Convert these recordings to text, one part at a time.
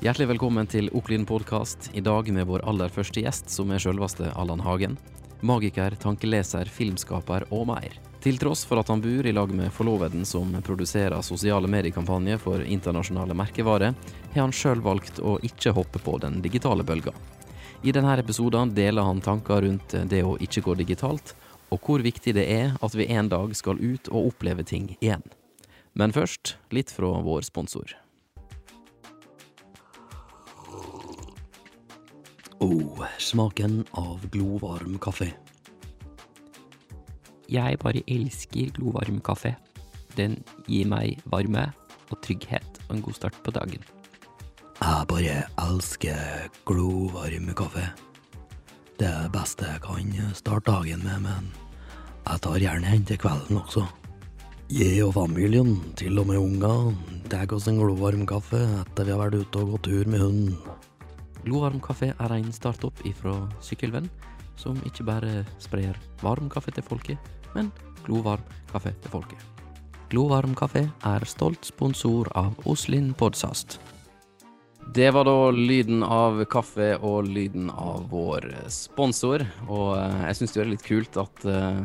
Hjertelig velkommen til Oklin podkast. I dag med vår aller første gjest, som er sjølveste Allan Hagen. Magiker, tankeleser, filmskaper og mer. Til tross for at han bor i lag med forloveden som produserer sosiale mediekampanjer for internasjonale merkevarer, har han sjøl valgt å ikke hoppe på den digitale bølga. I denne episoden deler han tanker rundt det å ikke gå digitalt, og hvor viktig det er at vi en dag skal ut og oppleve ting igjen. Men først litt fra vår sponsor. Oh, smaken av glovarm kaffe. Jeg bare elsker glovarm kaffe. Den gir meg varme og trygghet og en god start på dagen. Jeg bare elsker glovarm kaffe. Det er det beste jeg kan starte dagen med, men jeg tar gjerne en til kvelden også. Jeg og familien, til og med ungene, tar oss en glovarm kaffe etter vi har vært ute og gått tur med hunden. Glovarm kaffe er en startup ifra Sykkelvenn, som ikke bare sprer varm kaffe til folket, men glovarm kaffe til folket. Glovarm kaffe er stolt sponsor av Oslin Podsast. Det var da lyden av kaffe og lyden av vår sponsor, og eh, jeg syns det er litt kult at uh,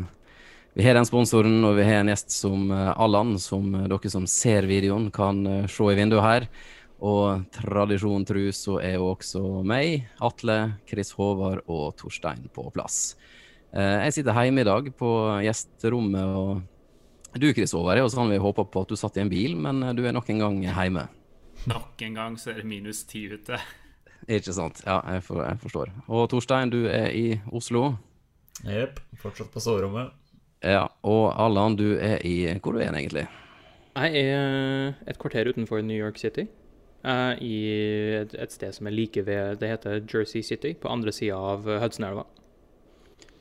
vi har den sponsoren, og vi har en gjest som uh, Allan, som dere som ser videoen, kan se i vinduet her. Og tradisjon tru så er jo også meg, Atle, Chris Håvard og Torstein på plass. Eh, jeg sitter hjemme i dag på gjesterommet, og du Chris Håvard er jo sånn vi håpa på at du satt i en bil, men eh, du er nok en gang hjemme. Nok en gang så er det minus ti ute. Ikke sant. Ja, jeg, for, jeg forstår. Og Torstein, du er i Oslo. Jepp. Fortsatt på soverommet. Ja, og Allan, du er i Hvor du er egentlig? Jeg er et kvarter utenfor New York City uh, i et, et, sted som er like ved Det heter Jersey City, på andre sida av Hudsonelva.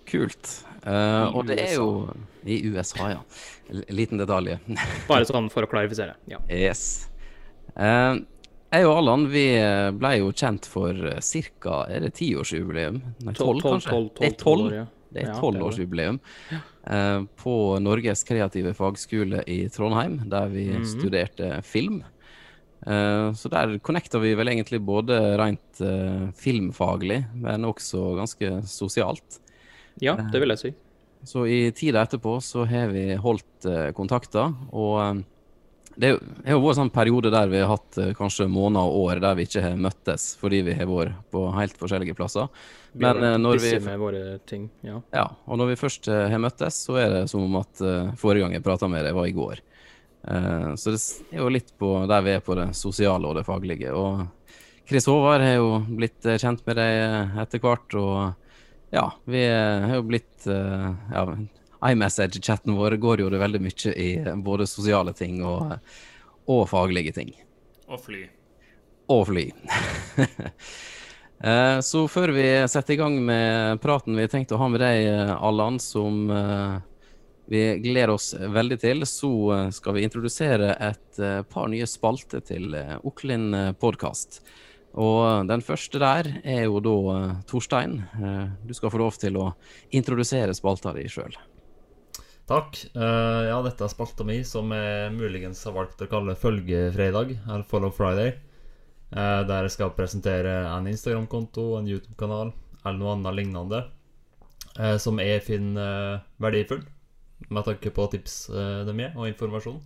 Kult. Uh, og det er jo I USA, ja. L liten detalj. Bare sånn for å klarifisere. Ja. Yes. Uh, jeg og Allan vi ble jo kjent for ca. Er det tiårsjubileum? Nei, tolv, kanskje? det er tolv. Det er tolvårsjubileum ja, uh, på Norges kreative fagskole i Trondheim, der vi mm -hmm. studerte film. Uh, så der connecter vi vel egentlig både rent uh, filmfaglig, men også ganske sosialt. Ja, det vil jeg si. Uh, så i tida etterpå så har vi holdt kontakter, og det har vært en sånn periode der vi har hatt kanskje måneder og år der vi ikke har møttes fordi vi har vært på helt forskjellige plasser. Men når vi med våre ting, ja. ja. Og når vi først har møttes, så er det som om at forrige gang jeg prata med deg, var i går. Uh, så det er jo litt på der vi er på det sosiale og det faglige. Og Chris Håvard har jo blitt eh, kjent med deg eh, etter hvert, og ja, vi har jo blitt ja, iMessage-chatten vår går jo det veldig mye i både sosiale ting og, og faglige ting. Og fly. Og fly. så før vi setter i gang med praten vi tenkte å ha med deg, Allan, som vi gleder oss veldig til. Så eh, skal vi introdusere et eh, par nye spalter til eh, Oklin podkast. Og den første der er jo da Torstein. Du skal få lov til å introdusere spalta di sjøl. Takk. Ja, dette er spalta mi som jeg muligens har valgt å kalle Følgefredag, eller Follow Friday. Der jeg skal presentere en Instagram-konto, en YouTube-kanal eller noe annet lignende som jeg finner verdifull med tanke på tips eh, de gir, og informasjon.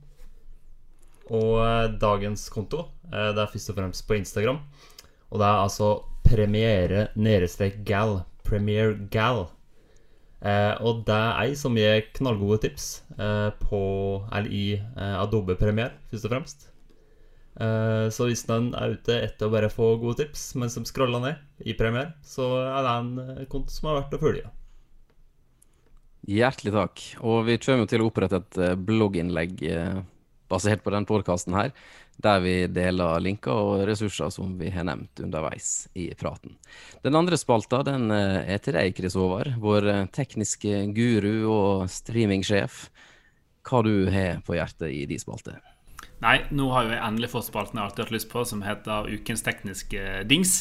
Og eh, dagens konto eh, det er først og fremst på Instagram. Og det er altså premiere nedestrek gal. Premiere gal. Eh, og det er ei som gir knallgode tips eh, på, eller i eh, Adobe Premiere, først og fremst. så hvis den er ute etter å bare få gode tips mens de scroller ned i Premiere, så er det en konto som er verdt å følge. Hjertelig takk. Og vi kommer til å opprette et eh, blogginnlegg eh, basert på den podkasten her, der vi deler linker og ressurser som vi har nevnt underveis i praten. Den andre spalta den eh, er til deg, Chris Håvard, vår tekniske guru og streamingsjef. Hva du har på hjertet i de spalter? Nei, nå har jo jeg endelig fått spalten jeg alltid hatt lyst på, som heter Ukens tekniske dings.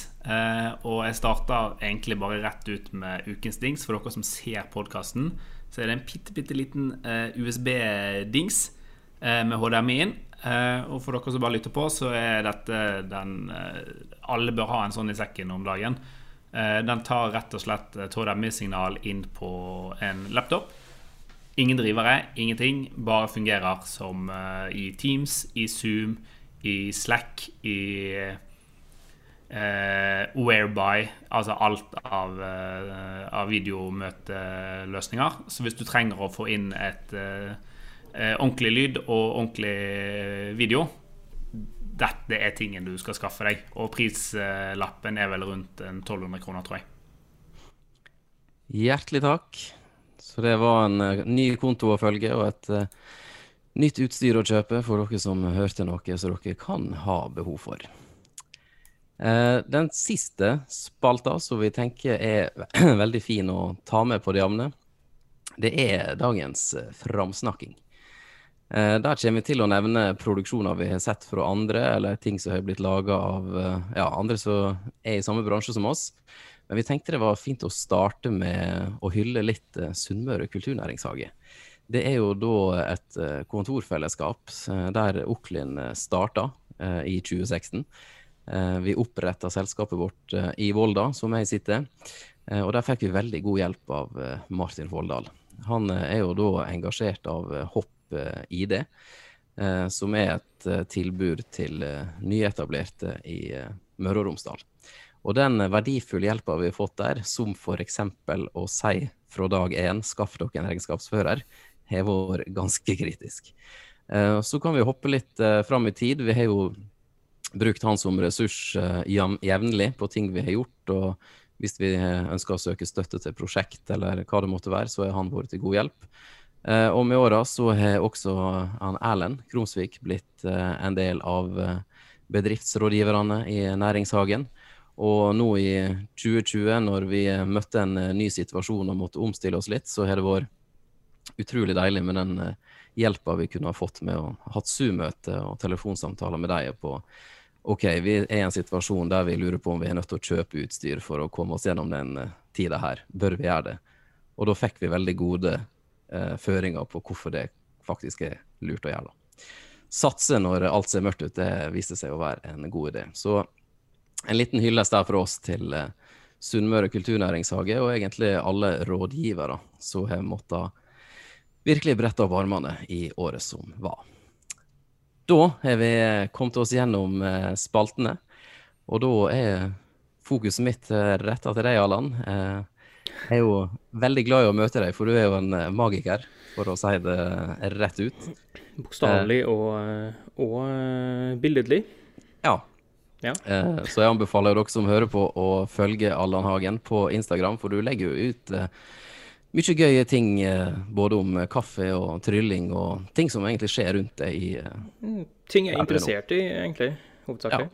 Og jeg starta egentlig bare rett ut med Ukens dings. For dere som ser podkasten, så er det en bitte, bitte liten eh, USB-dings eh, med HDMI inn. Eh, og for dere som bare lytter på, så er dette den Alle bør ha en sånn i sekken om dagen. Den tar rett og slett et HDMI-signal inn på en laptop. Ingen drivere, ingenting. Bare fungerer som i Teams, i Zoom, i Slack, i eh, Whereby, altså alt av, eh, av videomøteløsninger. Så hvis du trenger å få inn et eh, eh, ordentlig lyd og ordentlig video, dette er tingen du skal skaffe deg. Og prislappen er vel rundt 1200 kroner, tror jeg. Hjertelig takk. Så det var en eh, ny konto å følge og et eh, nytt utstyr å kjøpe for dere som hørte noe som dere kan ha behov for. Eh, den siste spalta som vi tenker er veldig fin å ta med på det jevne, det er dagens eh, framsnakking. Eh, der kommer vi til å nevne produksjoner vi har sett fra andre, eller ting som har blitt laga av ja, andre som er i samme bransje som oss. Men vi tenkte det var fint å starte med å hylle litt Sunnmøre kulturnæringshage. Det er jo da et kontorfellesskap der Oklin starta i 2016. Eh, Vi oppretta selskapet vårt eh, i Volda, som jeg sitter. Eh, Og der fikk vi veldig god hjelp av Martin Folldal. Han er jo da engasjert av Hopp ID, eh, som er et tilbud til nyetablerte i Møre og Romsdal. Og den verdifulle hjelpa vi har fått der, som eksempel å si fra dag én 'skaff dere en regnskapsfører', har vært ganske kritisk. Så kan vi hoppe litt fram i tid. Vi har jo brukt han som ressurs eh, jevnlig på ting vi har gjort. og hvis vi eh, ønsker å søke støtte til prosjekt eller hva det måtte være, så er han vært til god hjelp. Eh, og med åra så har også han Erlend Krumsvik blitt en del av bedriftsrådgiverne i Næringshagen. Og nå i 2020, når vi møtte en ny situasjon og måtte omstille oss litt, så har det vært utrolig deilig med den hjelpa vi kunne ha fått med å ha Zoom-møte og telefonsamtaler med deg på OK, vi er i en situasjon der vi lurer på om vi er nødt til å kjøpe utstyr for å komme oss gjennom den eh, tida her. Bør vi gjøre det? Og da fikk vi veldig gode eh, føringer på hvorfor det faktisk er lurt å gjøre. da. Satse når alt ser mørkt ut, det viste seg å være en god idé. Så en liten hyllest der fra oss til eh, Sunnmøre kulturnæringshage, og egentlig alle rådgivere som har måttet virkelig bretta opp armene i året som var. Da har vi kommet oss gjennom eh, spaltene, og da er fokuset mitt eh, retta til deg, Allan. Eh, jeg er jo veldig glad i å møte deg, for du er jo en magiker, for å si det rett ut. Bokstavelig og, og billedlig. Ja. Ja. Så jeg anbefaler dere som hører på å følge Allan Hagen på Instagram, for du legger jo ut mye gøye ting eh, både om eh, kaffe og trylling og ting som egentlig skjer rundt deg i Mm, Ting jeg er er interessert i, egentlig. Hovedsakelig.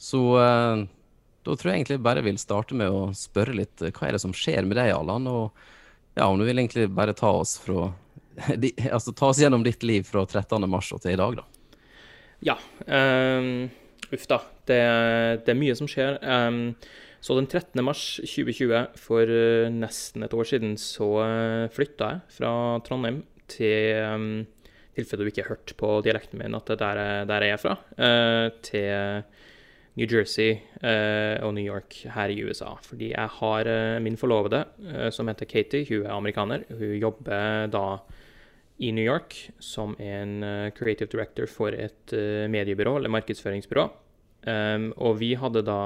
Så uh, da tror jeg egentlig bare vil starte med å spørre litt hva er det som skjer med deg, Allan? Og ja, om du vil egentlig bare ta oss fra de, Altså ta oss gjennom ditt liv fra 13. mars og til i dag, da. Ja. Um, uff da. Det, det er mye som skjer. Ehm, så den 13. mars 2020, for eh, nesten et år siden, så uh, flytta jeg fra Trondheim til um, tilfelle du ikke har hørt på dialekten min at det er der, der er fra, eh, til New Jersey eh, og New York her i USA. Fordi jeg har eh, min forlovede, eh, som heter Katie, hun er amerikaner. Hun jobber da i New York som en eh, creative director for et eh, mediebyrå, eller markedsføringsbyrå. Um, og vi hadde da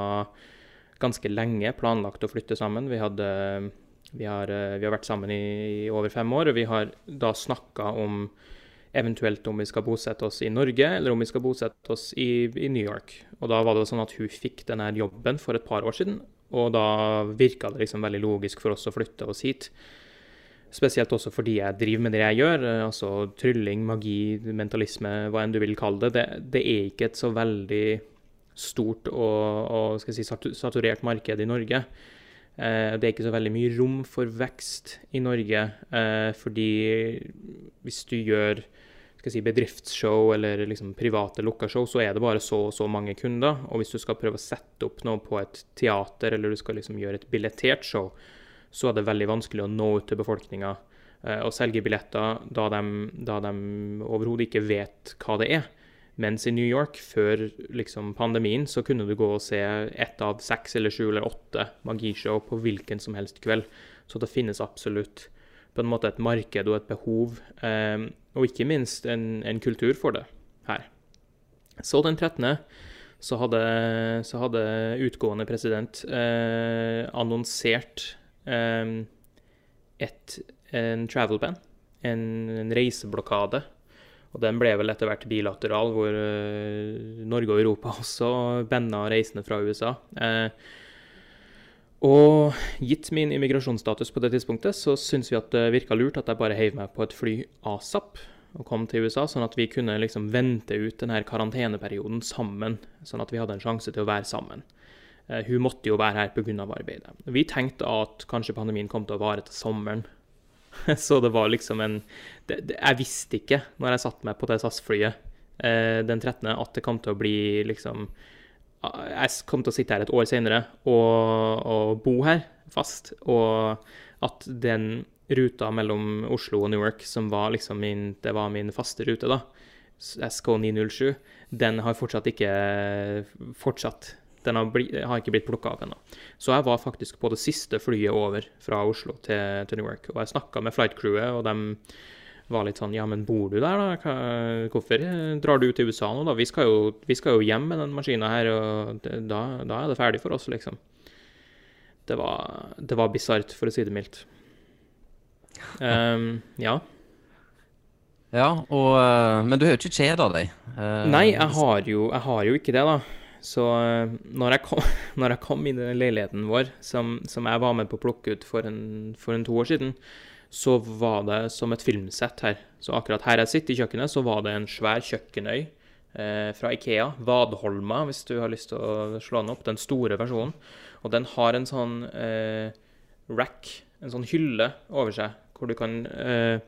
ganske lenge planlagt å flytte sammen. Vi, hadde, vi, har, eh, vi har vært sammen i, i over fem år, og vi har da snakka om eventuelt om vi skal bosette oss i Norge, eller om vi skal bosette oss i, i New York. Og da var det sånn at hun fikk denne jobben for et par år siden, og da virka det liksom veldig logisk for oss å flytte oss hit. Spesielt også fordi jeg driver med det jeg gjør, eh, altså trylling, magi, mentalisme, hva enn du vil kalle det. Det, det er ikke et så veldig stort og, og si, saturert marked i Norge. Eh, det er ikke så veldig mye rom for vekst i Norge, eh, fordi hvis du gjør si, bedriftsshow eller liksom private lukka show, så er det bare så og så mange kunder. Og hvis du skal prøve å sette opp noe på et teater, eller du skal liksom gjøre et billettert show, så er det veldig vanskelig å nå ut til befolkninga eh, og selge billetter da de, da de overhodet ikke vet hva det er. Mens i New York, før liksom pandemien, så kunne du gå og se ett av seks eller sju eller åtte magishow på hvilken som helst kveld. Så det finnes absolutt på en måte et marked og et behov, eh, og ikke minst en, en kultur for det her. Så den 13. så hadde, så hadde utgående president eh, annonsert eh, et, en travel ban, en, en reiseblokade. Og den ble vel etter hvert bilateral, hvor eh, Norge og Europa også banna reisende fra USA. Eh, og gitt min immigrasjonsstatus på det tidspunktet, så syns vi at det virka lurt at jeg bare heiv meg på et fly asap og kom til USA, sånn at vi kunne liksom vente ut denne karanteneperioden sammen, sånn at vi hadde en sjanse til å være sammen. Eh, hun måtte jo være her pga. arbeidet. Vi tenkte at kanskje pandemien kom til å vare til sommeren. Så det var liksom en det, det, Jeg visste ikke, når jeg satte meg på det SAS-flyet eh, den 13., at det kom til å bli liksom Jeg kom til å sitte her et år senere og, og bo her fast, og at den ruta mellom Oslo og Newark, som var liksom min, det var min faste rute, da, SK907, den har fortsatt ikke fortsatt den har, bli, har ikke blitt plukka av ennå. Så jeg var faktisk på det siste flyet over fra Oslo til, til Newark. Og jeg snakka med flight-crewet, og de var litt sånn Ja, men bor du der, da? Hvorfor drar du til USA nå, da? Vi skal jo, vi skal jo hjem med den maskina her, og det, da, da, er det ferdig for oss, liksom. Det var, det var bisart, for å si det mildt. Um, ja. Ja, og, eh, men du har jo ikke kjeda deg? Uh, Nei, jeg har, jo, jeg har jo ikke det, da. Så eh, når jeg kom, når jeg kom i den leiligheten vår, som, som, jeg var med på å plukke ut for en, for en, to år siden, så var det som et filmsett her. Så akkurat her jeg sitter i kjøkkenet, så var det en svær kjøkkenøy eh, fra Ikea. Vadholma, hvis du har lyst til å slå den opp. Den store versjonen. Og den har en sånn eh, rack, en sånn hylle over seg, hvor du kan eh,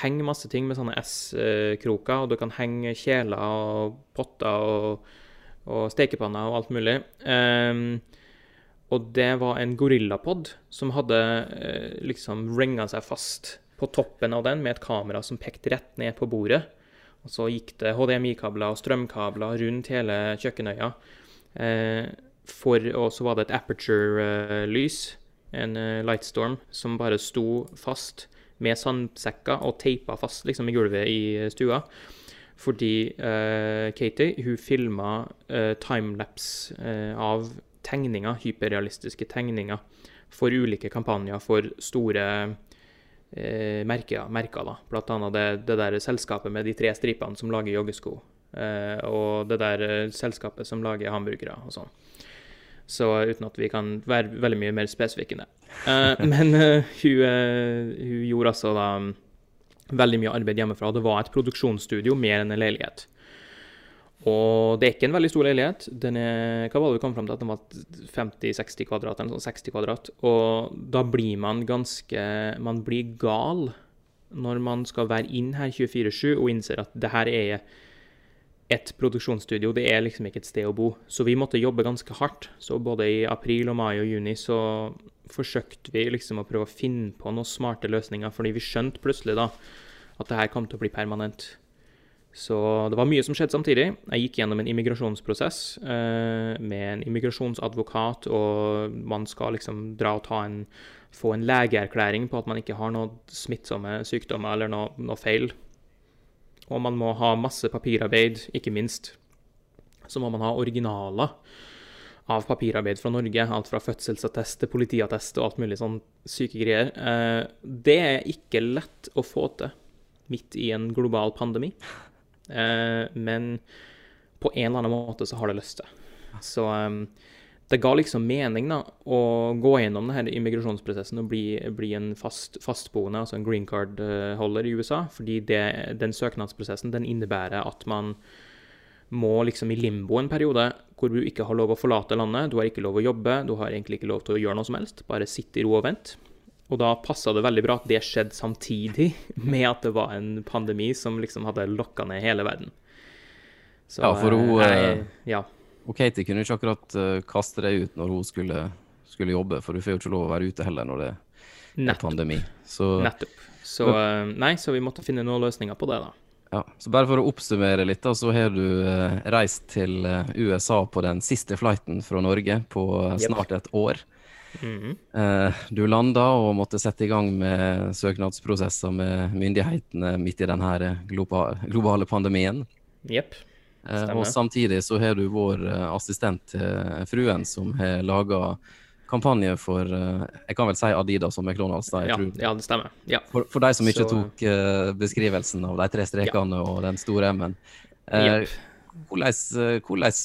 henge masse ting med sånne S-kroker, og du kan henge kjeler og potter og og stekepanner og alt mulig. Um, og det var en gorillapod som hadde uh, liksom ringa seg fast på toppen av den med et kamera som pekte rett ned på bordet. Og så gikk det HDMI-kabler og strømkabler rundt hele kjøkkenøya. Uh, for, og så var det et aperture-lys, en uh, lightstorm, som bare sto fast med sandsekker og teipa fast liksom i gulvet i stua. Fordi uh, Katie hun filma uh, timelapse uh, av tegninger, hyperrealistiske tegninger, for ulike kampanjer for store uh, merker. merker da. Blant annet det, det, der selskapet med de tre stripene som lager joggesko. og det der selskapet som lager hamburgere og sånn. Så uten at vi kan være veldig mye mer spesifikke enn det. men hun, hun, gjorde altså da veldig mye arbeid hjemmefra. Det var et produksjonsstudio mer enn en leilighet. Og det er ikke en veldig stor leilighet. Den er, hva var det vi kom fram til? At den var 50-60 kvadrat, eller sånn 60 kvadrat. Og da blir man ganske Man blir gal når man skal være inn her 24-7 og innser at det her er et produksjonsstudio. Det er liksom ikke et sted å bo. Så vi måtte jobbe ganske hardt. Så både i april og mai og juni så forsøkte vi liksom å prøve å finne på noen smarte løsninger, fordi vi skjønte plutselig da at det her kom til å bli permanent. Så det var mye som skjedde samtidig. Jeg gikk gjennom en immigrasjonsprosess eh, med en immigrasjonsadvokat, og man skal liksom dra og en, få en legeerklæring på at man ikke har noen smittsomme sykdommer eller noe, noe feil. Og man må ha masse papirarbeid, ikke minst. Så må man ha originaler av papirarbeid fra Norge. Alt fra fødselsattest til politiattest og alt mulig sånn syke greier. Eh, det er ikke lett å få til midt i en global pandemi. Eh, men på en eller annen måte så har det løst til. Så eh, det ga liksom mening da, å gå gjennom denne immigrasjonsprosessen og bli, bli en fast, fastboende, altså en green card-holder i USA. Fordi det, den søknadsprosessen den innebærer at man må liksom i limbo en periode hvor du ikke har lov å forlate landet, du har ikke lov å jobbe, du har egentlig ikke lov til å gjøre noe som helst. Bare sitte i ro og vente. Og da passa det veldig bra at det skjedde samtidig med at det var en pandemi som liksom hadde lokka ned hele verden. Så, ja, for hun eh, eh ja. Og Katie kunne ikke akkurat uh, kaste deg ut når hun skulle, skulle, jobbe, for du får jo ikke lov å være ute heller når det er pandemi. Så, Nettopp. Så, nei, så vi måtte finne noen løsninger på det, da. Ja, så bare for å oppsummere litt, da, så har du eh, reist til eh, USA på den siste flighten fra Norge på eh, snart et år. Mhm. Eh, du landa og måtte sette i gang med søknadsprosesser med myndighetene midt i denne globa globale pandemien. Jepp. Eh, Stemmer. og samtidig så har du vår assistent til fruen, som har laga kampanje for eh, Jeg kan vel si Adidas og McDonald's, da. Ja, ja, det stemmer. Ja. For, for de som ikke Så- tok uh, beskrivelsen av de tre strekene og den store M-en. Uh, yep. hvordan, eh, hvordan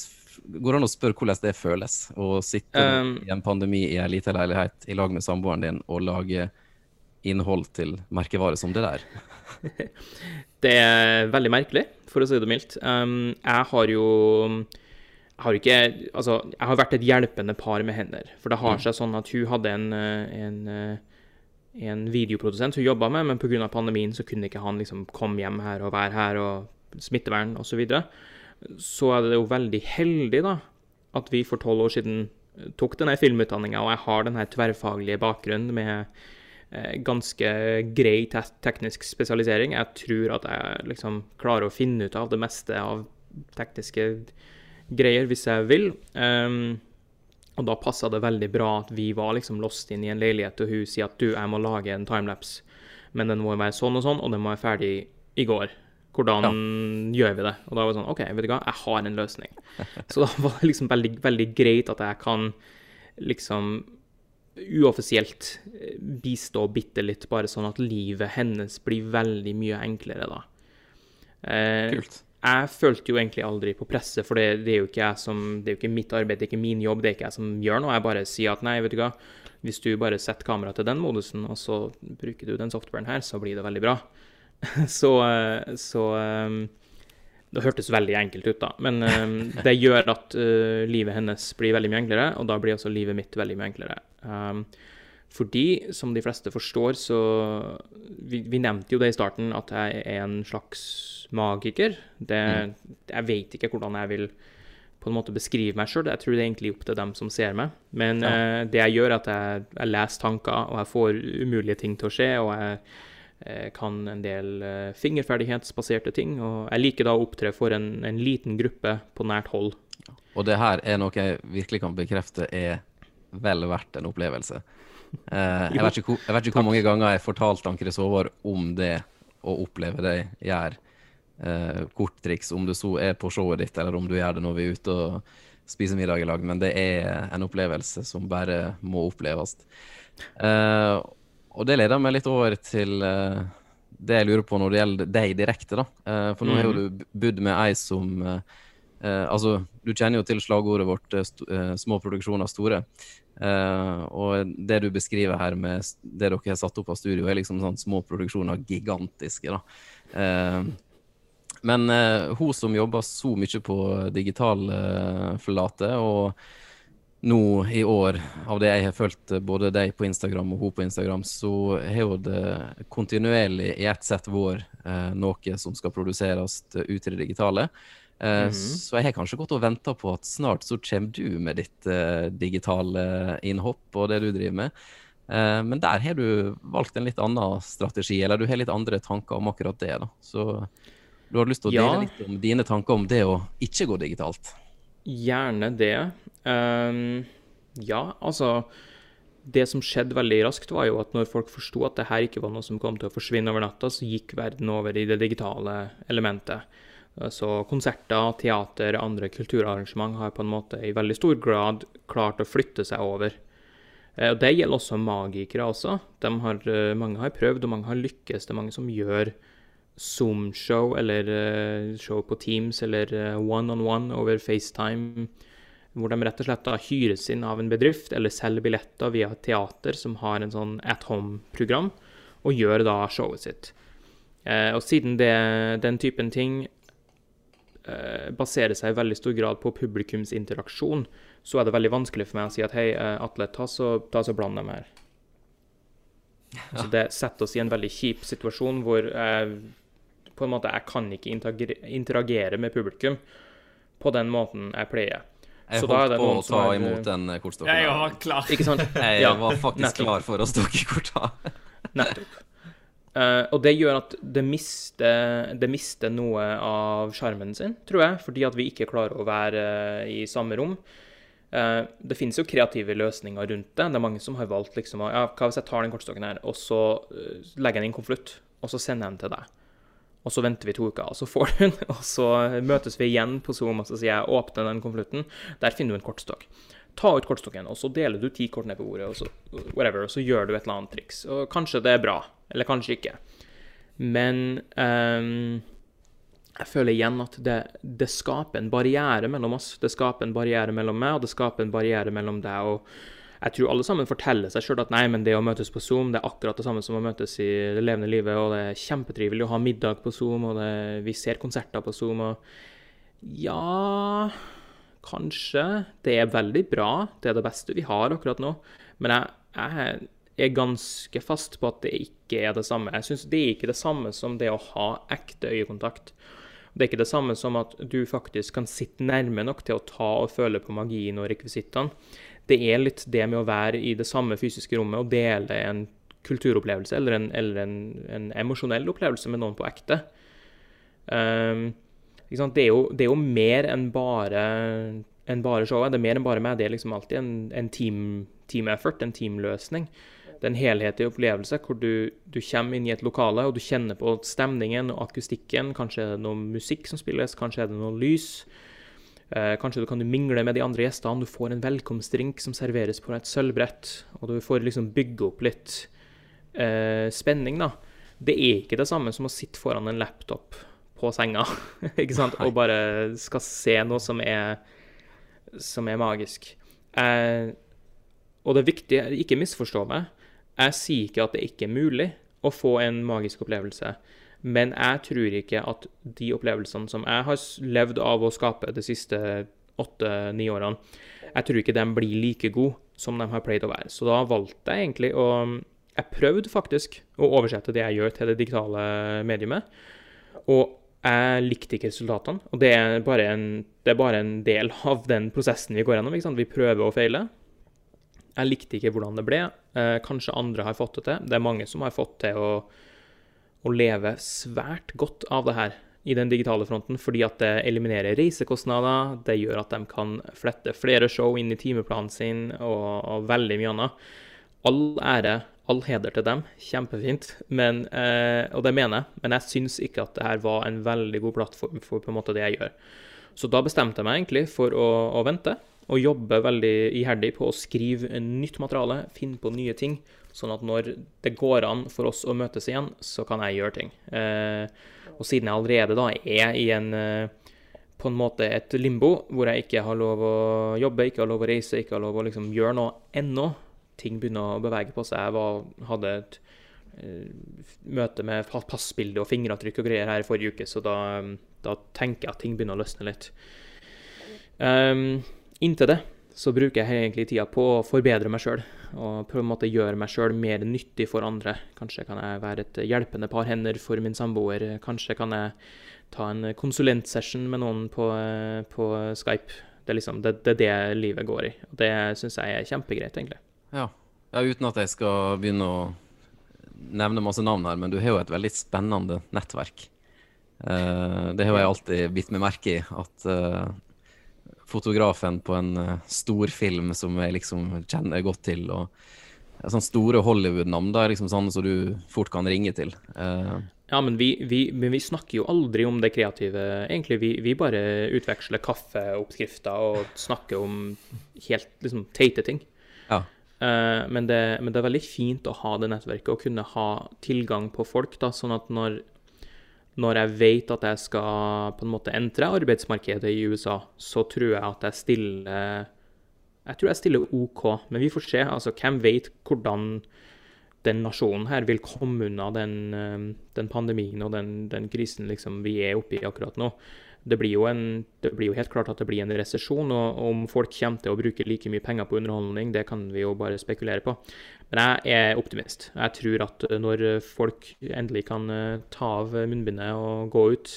Går det an å spørre hvordan det føles å sitte Um, i en pandemi i ei lita leilighet i lag med samboeren din og lage innhold til merkevare som det der? Det er veldig merkelig, for å si det mildt. Um, jeg har jo har ikke Altså, jeg har vært et hjelpende par med hender. For det har seg sånn at hun hadde en, eh, en, eh, en videoprodusent hun jobba med, men pga. pandemien så kunne ikke han liksom komme hjem her og være her, og smittevern osv. Så, videre. så er det jo veldig heldig, da, at vi for tolv år siden eh, tok denne filmutdanninga, og jeg har denne tverrfaglige bakgrunnen med ganske grei te teknisk spesialisering. Jeg tror at jeg liksom klarer å finne ut av det meste av tekniske greier hvis jeg vil. Um, og da passa det veldig bra at vi var liksom lost inn i en leilighet, og hun sier at du, jeg må lage en timelapse, men den må være sånn og sånn, og den må være ferdig i går. Hvordan gjør vi det? Og da var det sånn OK, vet du hva, jeg har en løsning. Så da var det liksom veldig, veldig greit at jeg kan liksom uoffisielt eh, bistå bitte litt, bare sånn at livet hennes blir veldig mye enklere da. Eh, Kult. Jeg følte jo egentlig aldri på presset, for det, det er jo ikke jeg som, det er jo ikke mitt arbeid, det er ikke min jobb, det er ikke jeg som gjør noe. Jeg bare sier at nei, vet du hva, hvis du bare setter kameraet til den modusen, og så bruker du den softwaren her, så blir det veldig bra. så eh, så eh, det hørtes veldig enkelt ut, da. Men eh, det gjør at livet hennes blir veldig mye enklere, og da blir også livet mitt veldig mye enklere. Um, fordi, som de fleste forstår, så vi, vi nevnte jo det i starten, at jeg er en slags magiker. Det, Jeg vet ikke hvordan jeg vil på en måte beskrive meg sjøl. Jeg tror det er egentlig opp til dem som ser meg. Men eh, det jeg gjør, er at jeg, jeg leser tanker, og jeg får umulige ting til å skje. Og jeg eh, kan en del eh, fingerferdighetsbaserte ting. Og jeg liker da å opptre for en, en liten gruppe på nært hold. Og det her er noe jeg virkelig kan bekrefte er vel verdt en opplevelse. Eh, jeg, vet ikke, jeg vet ikke hvor mange ganger jeg fortalte Ann-Chris Håvard om det å oppleve det gjør. Uh, korttriks, om du så er på showet ditt, eller om du gjør det når vi er ute og spiser middag i lag. Men det er en opplevelse som bare må oppleves. Uh, og det leder meg litt over til uh, det jeg lurer på når det gjelder deg direkte, da. Eh, for nå har jo du bodd med ei som eh, eh, Altså, du kjenner jo til slagordet vårt eh, eh, 'små produksjoner store'. Eh, og det du beskriver her med det dere har satt opp av studio, er liksom sånn små produksjoner gigantiske, da. Eh, men eh, hun som jobber så mye på digital eh, flate, og nå i år, av det jeg har fulgt eh, både deg på Instagram og hun på Instagram, så har jo det kontinuerlig i ett sett vår eh, noe som skal produseres eh, ut i det digitale. Eh, Så jeg har kanskje gått og venta på at snart så kommer du med ditt uh, digitale innhopp og det du driver med. Uh, men der har du valgt en litt annen strategi, eller du har litt andre tanker om akkurat det. da. Så du har lyst til å dele Ja. litt om dine tanker om det å ikke gå digitalt? Gjerne det. Um, ja, altså Det som skjedde veldig raskt, var jo at når folk forsto at det her ikke var noe som kom til å forsvinne over natta, så gikk verden over i det digitale elementet. Så konserter, teater, og andre kulturarrangement har på en måte i veldig stor grad klart å flytte seg over. Eh, Og Det gjelder også magikere også. Har, eh, mange har prøvd, og mange har lykkes. Det er mange som gjør Zoom-show eller eh, show på Teams eller one-on-one over FaceTime, hvor de rett og slett da hyres inn av en bedrift eller selger billetter via et teater som har en sånn at home-program, og gjør da showet sitt. Og siden det, den typen ting baserer seg i veldig stor grad på publikumsinteraksjon, så er det veldig vanskelig for meg å si at hei, eh, Atle, ta så, ta så bland dem her. Så det setter oss i en veldig kjip situasjon hvor jeg på en måte jeg kan ikke interagere, med publikum på den måten jeg pleier. Jeg Så da er holdt det på å ta er, imot den Jeg kortstokken. var klar. Ikke sant? Jeg Ja, var faktisk nettopp. klar for å stokke korta. Nettopp. Eh, og det gjør at det mister, det mister noe av sjarmen sin, tror jeg, fordi at vi ikke klarer å være uh, i samme rom. Uh, det finnes jo kreative løsninger rundt det. Det er mange som har valgt liksom ja, Hva hvis jeg tar den kortstokken her, og så legger jeg den i en konvolutt, og så sender jeg den til deg? Og så venter vi to uker, og så får du den, og så møtes vi igjen på Zoom, og så sier jeg åpne den konvolutten. Der finner du en kortstokk. Ta ut kortstokken, og så deler du ti kort ned på bordet, og så, whatever, og så gjør du et eller annet triks. Og kanskje det er bra, eller kanskje ikke. Men um, jeg føler igjen at det, det skaper en barriere mellom oss. Det skaper en barriere mellom meg, og det skaper en barriere mellom deg og jeg tror alle sammen forteller seg sjøl at nei, men det å møtes på Zoom det er akkurat det samme som å møtes i det levende livet, og det er kjempetrivelig å ha middag på Zoom, og det, vi ser konserter på Zoom, og ja Kanskje. Det er veldig bra. Det er det beste vi har akkurat nå. Men jeg, jeg er ganske fast på at det ikke er det samme. Jeg synes Det er ikke det samme som det å ha ekte øyekontakt. Det er ikke det samme som at du faktisk kan sitte nærme nok til å ta og føle på magien og rekvisittene. Det er litt det med å være i det samme fysiske rommet og dele en kulturopplevelse eller en, eller en, en emosjonell opplevelse med noen på ekte. Um, det er, jo, det, er jo, mer enn bare, enn bare showet. Det er mer enn bare meg. Det er liksom alltid en, en team, team, effort, en teamløsning. Det er en helhetlig opplevelse hvor du, du, kommer inn i et lokale og du kjenner på stemningen og akustikken. Kanskje er det noe musikk som spilles, kanskje er det noe lys. Eh, kanskje du kan mingle med de andre gjestene. Du får en velkomstdrink som serveres på et sølvbrett. Og du får liksom bygge opp litt eh, spenning, da. Det er ikke det samme som å sitte foran en laptop på senga ikke sant? og bare skal se noe som er, som er magisk. Eh, og det er viktig, ikke misforstå meg, jeg sier ikke at det ikke er mulig å få en magisk opplevelse, men jeg tror ikke at de opplevelsene som jeg har levd av å skape de siste åtte-ni årene, jeg tror ikke de blir like gode som de har pleid å være. Så da valgte jeg egentlig å Jeg prøvde faktisk å oversette det jeg gjør, til det digitale mediumet. Og jeg likte ikke resultatene. Og det er en, det er bare en del av den prosessen vi går gjennom. Vi prøver og feiler. Jeg likte ikke hvordan det ble. Eh, kanskje andre har fått det til. Det er mange som har fått til å, å leve svært godt av det her i den digitale fronten, fordi at det eliminerer reisekostnader, det gjør at de kan flette flere show inn i timeplanen sin, og, og veldig mye annet. All ære, all heder til dem. Kjempefint. Men, eh, og det mener jeg, men jeg syns ikke at det her var en veldig god plattform for på en måte det jeg gjør. Så da bestemte jeg meg egentlig for å, å vente og jobbe veldig iherdig på å skrive nytt materiale, finne på nye ting, sånn at når det går an for oss å møtes igjen, så kan jeg gjøre ting. Eh, og siden jeg allerede da er i en eh, på en måte et limbo, hvor jeg ikke har lov å jobbe, ikke har lov å reise, ikke har lov å liksom gjøre noe ennå, ting begynner å bevege på seg. Jeg var, hadde et uh, møte med passbilde og fingeravtrykk og greier her i forrige uke, så da, da tenker jeg at ting begynner å løsne litt. Um, Inntil det så bruker jeg egentlig tida på å forbedre meg sjøl og på en måte gjøre meg sjøl mer nyttig for andre. Kanskje kan jeg være et hjelpende par hender for min samboer. Kanskje kan jeg ta en konsulentsession med noen på, på Skype. Det er liksom det, det, er det livet går i. Og det syns jeg er kjempegreit, egentlig. Ja. ja, uten at jeg skal begynne å nevne masse navn her, men du har jo et veldig spennende nettverk. Uh, det har jeg alltid bitt meg merke i, at uh, fotografen på en uh, stor film som jeg liksom kjenner godt til. og Sånne store Hollywood-navn det er liksom sånne som du fort kan ringe til. Ja, men vi, vi, men vi, snakker jo aldri om det kreative, egentlig. Vi, vi bare utveksler kaffeoppskrifter og snakker om helt liksom, teite ting. Uh, men, det, men, det, er veldig fint å ha det nettverket og kunne ha tilgang på folk, da, sånn at når når jeg vet at jeg skal på en måte entre arbeidsmarkedet i USA, så tror jeg at jeg stiller Jeg tror jeg stiller OK, men vi får se. Altså, hvem vet hvordan den nasjonen her vil komme unna den, eh, den pandemien og den, den krisen liksom vi er oppe i akkurat nå det blir, en, det blir jo helt klart at det blir en resesjon. Og om folk kommer til å bruke like mye penger på underholdning, det kan vi jo bare spekulere på. Men jeg er optimist. Jeg tror at når folk endelig kan eh, ta av munnbindet og gå ut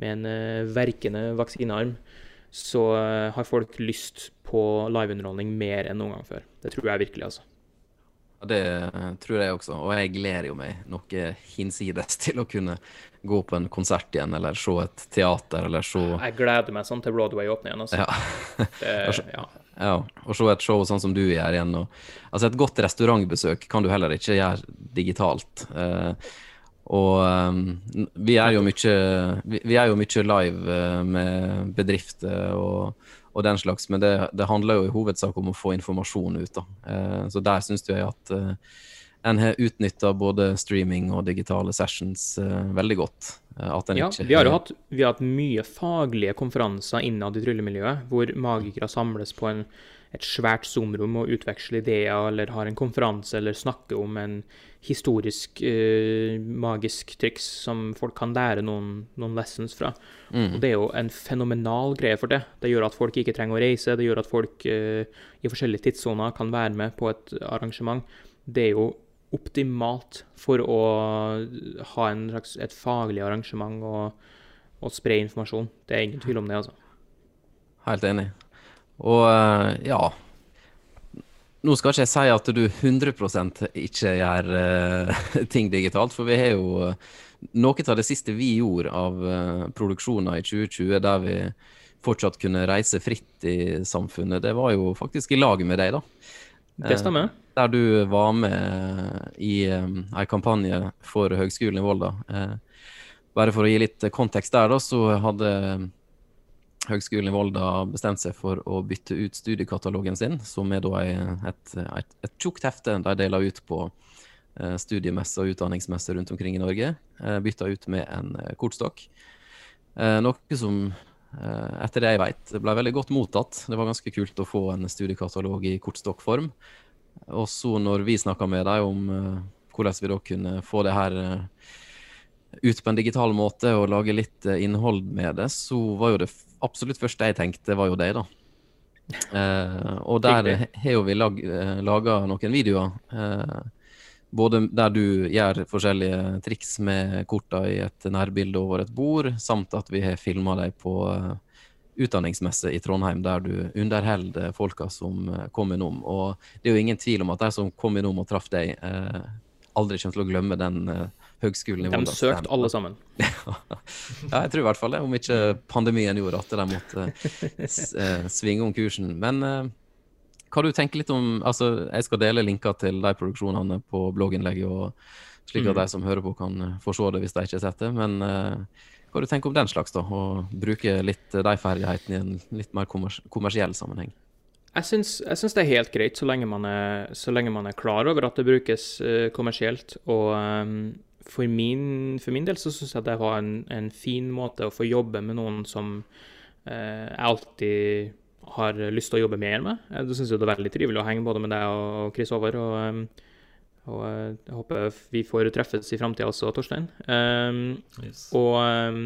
med en eh, verkende vaksinearm, så eh, har folk lyst på liveunderholdning mer enn noen gang før. Det tror jeg virkelig, altså. Det eh, tror jeg også, og jeg gleder jo meg noe hinsides til å kunne gå på en konsert igjen, eller se et teater, eller se Jeg gleder meg sånn til Broadway åpner igjen. altså. Ja. Det, ja. Ja, og se et show sånn som du gjør igjen. Og, altså Et godt restaurantbesøk kan du heller ikke gjøre digitalt. Eh, og eh, vi er jo mye vi, er jo mye live med bedrifter og, og den slags, men det, det handler jo i hovedsak om å få informasjon ut. da. Eh, så der syns jeg at eh, en har utnytta både streaming og digitale sessions eh, veldig godt. Eh, Ja, ikke vi har jo hatt, vi har hatt mye faglige konferanser innad i tryllemiljøet, hvor magikere samles på en, et svært Zoom-rom og utveksler ideer, eller har en konferanse, eller snakker om en historisk, eh, magisk triks som folk kan lære noen, noen lessons fra. Mm. Og det er jo en fenomenal greie for det. Det gjør at folk ikke trenger å reise, det gjør at folk eh, i forskjellige tidssoner kan være med på et arrangement. Det er jo optimalt for å ha en slags, et faglig arrangement og, og spre informasjon. Det er ingen tvil om det, altså. Helt enig. Og eh, ja Nå skal ikke jeg si at du 100 ikke gjør uh, ting digitalt, for vi har jo eh, noe av det siste vi gjorde av uh, produksjoner i 2020, der vi fortsatt kunne reise fritt i samfunnet, det var jo faktisk i lag med deg, da. Det stemmer. Der du var med i um, en kampanje for Høgskolen i Volda. Bare for å gi litt kontekst der, da, så hadde Høgskolen i Volda bestemte seg for å bytte ut studiekatalogen sin, som er da et, et, et tjukt hefte de deler ut på eh, studiemesser og utdanningsmesser rundt omkring i Norge. Eh, bytta ut med en eh, kortstokk. Noe som, etter det jeg vet, ble veldig godt mottatt. Det var ganske kult å få en studiekatalog i kortstokkform. Og så når vi snakka med dem om hvordan vi da kunne få det her ut på en digital måte og lage litt innhold med det, så var jo det absolutt første jeg tenkte, var jo deg, da. Eh, og der har jo vi lag, eh, laga noen videoer. Eh, både der du gjør forskjellige triks med korta i et nærbilde over et bord, samt at vi har filma deg på eh, utdanningsmesse i Trondheim, der du underholder folka som kom innom. Og det er jo ingen tvil om at de som kom innom og traff deg, eh, aldri kommer til å glemme den eh, høgskolen i De søkte alle sammen. Ja, jeg tror i hvert fall det, om ikke pandemien gjorde at de måtte eh, svinge om kursen. Men eh, hva du tenker litt om Altså, jeg skal dele linker til de produksjonene på blogginnlegget, og slik at Mm. de som hører på, kan eh, få se det hvis de ikke har sett det. Men eh, hva du tenker om den slags, da? Å bruke litt eh, de ferdighetene i en litt mer kommers kommersiell sammenheng? Jeg syns, jeg syns det er helt greit så lenge, man er, så lenge man er klar over at det brukes uh, kommersielt. Og ehm, for, min, for min del så syns jeg det var en, en fin måte å få jobbe med noen som eh, jeg alltid har lyst til å jobbe mer med. Jeg syns det er veldig trivelig å henge både med deg og Chris Over. Og, ehm, og eh, jeg håper vi får treffes i framtida også, Torstein. Um, Yes. og um,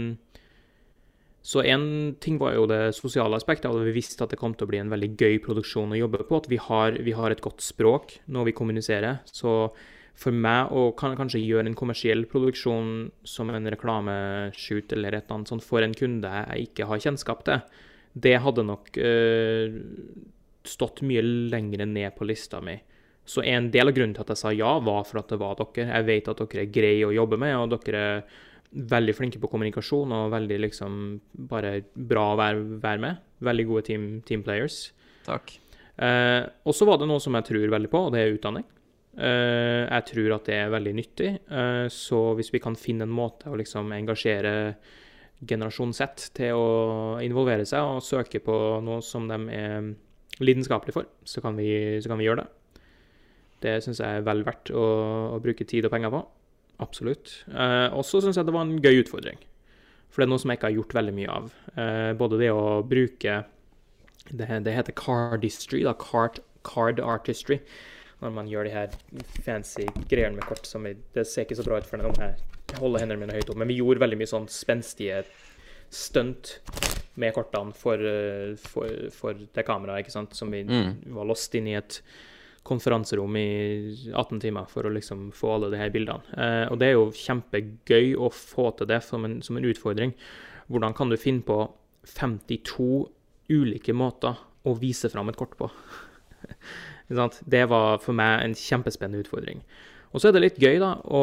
så en ting var jo det sosiale aspektet, og vi visste at det kom til å bli en veldig gøy produksjon å jobbe på. At vi har, vi har et godt språk når vi kommuniserer. Så for meg å kan, kanskje gjøre en kommersiell produksjon som en reklameshoot eller et eller annet sånt for en kunde jeg ikke har kjennskap til, det hadde nok øh, stått mye lenger ned på lista mi. Så en del av grunnen til at jeg sa ja, var for at det var dere. Jeg vet at dere er greie å jobbe med, og dere er veldig flinke på kommunikasjon og veldig liksom bare bra å være, være med. Veldig gode team, team players. Takk. Eh, og så var det noe som jeg tror veldig på, og det er utdanning. Eh, jeg tror at det er veldig nyttig. Eh, så hvis vi kan finne en måte å liksom engasjere generasjon Z til å involvere seg og søke på noe som de er lidenskapelige for, så kan vi, så kan vi gjøre det. Det syns jeg er vel verdt å, å bruke tid og penger på. Absolutt. Eh, og så syns jeg det var en gøy utfordring. For det er noe som jeg ikke har gjort veldig mye av. Eh, både det å bruke det, det heter cardistry, da. Card, card artistry. Når man gjør de her fancy greiene med kort som vi, Det ser ikke så bra ut for noen her. jeg holder hendene mine høyt opp, men vi gjorde veldig mye sånn spenstige stunt med kortene for, eh, for, for det kameraet, ikke sant, som vi Mm. var låst inn i et konferanserom i 18 timer for å liksom få alle de her bildene. Eh, og det er jo kjempegøy å få til det som en, som en utfordring. Hvordan kan du finne på 52 ulike måter å vise fram et kort på? Det var for meg en kjempespennende utfordring. Og så er det litt gøy da, å